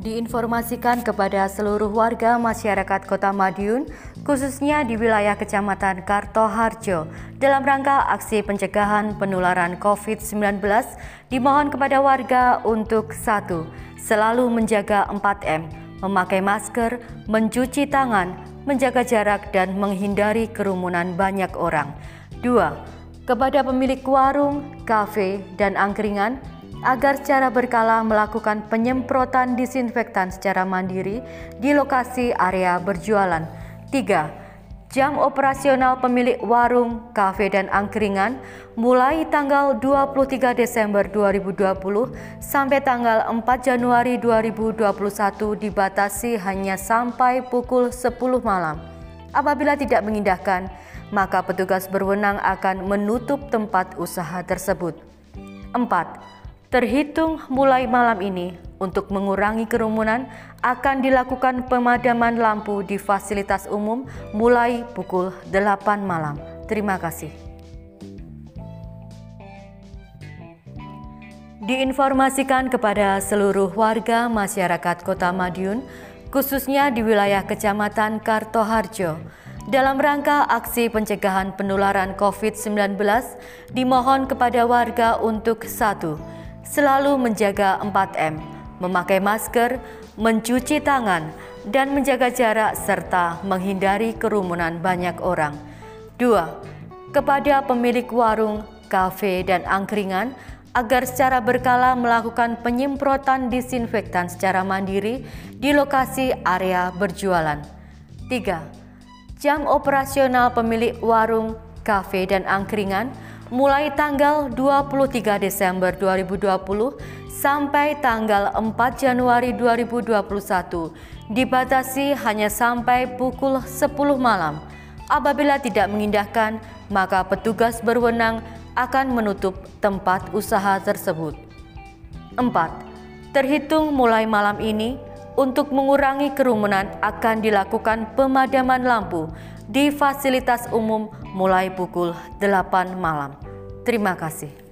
diinformasikan kepada seluruh warga masyarakat Kota Madiun, khususnya di wilayah Kecamatan Kartoharjo, dalam rangka aksi pencegahan penularan COVID-19, dimohon kepada warga untuk satu, selalu menjaga 4M, memakai masker, mencuci tangan, menjaga jarak, dan menghindari kerumunan banyak orang. Dua, kepada pemilik warung, kafe, dan angkringan, agar secara berkala melakukan penyemprotan disinfektan secara mandiri di lokasi area berjualan. 3. Jam operasional pemilik warung, kafe, dan angkringan mulai tanggal 23 Desember 2020 sampai tanggal 4 Januari 2021 dibatasi hanya sampai pukul 10 malam. Apabila tidak mengindahkan, maka petugas berwenang akan menutup tempat usaha tersebut. 4 Terhitung mulai malam ini, untuk mengurangi kerumunan, akan dilakukan pemadaman lampu di fasilitas umum mulai pukul 8 malam. Terima kasih. Diinformasikan kepada seluruh warga masyarakat Kota Madiun, khususnya di wilayah Kecamatan Kartoharjo, dalam rangka aksi pencegahan penularan COVID-19, dimohon kepada warga untuk satu, selalu menjaga 4M, memakai masker, mencuci tangan, dan menjaga jarak serta menghindari kerumunan banyak orang. 2. Kepada pemilik warung, kafe, dan angkringan agar secara berkala melakukan penyemprotan disinfektan secara mandiri di lokasi area berjualan. 3. Jam operasional pemilik warung, kafe, dan angkringan mulai tanggal 23 Desember 2020 sampai tanggal 4 Januari 2021 dibatasi hanya sampai pukul 10 malam. Apabila tidak mengindahkan, maka petugas berwenang akan menutup tempat usaha tersebut. 4. Terhitung mulai malam ini, untuk mengurangi kerumunan akan dilakukan pemadaman lampu di fasilitas umum mulai pukul 8 malam. Terima kasih.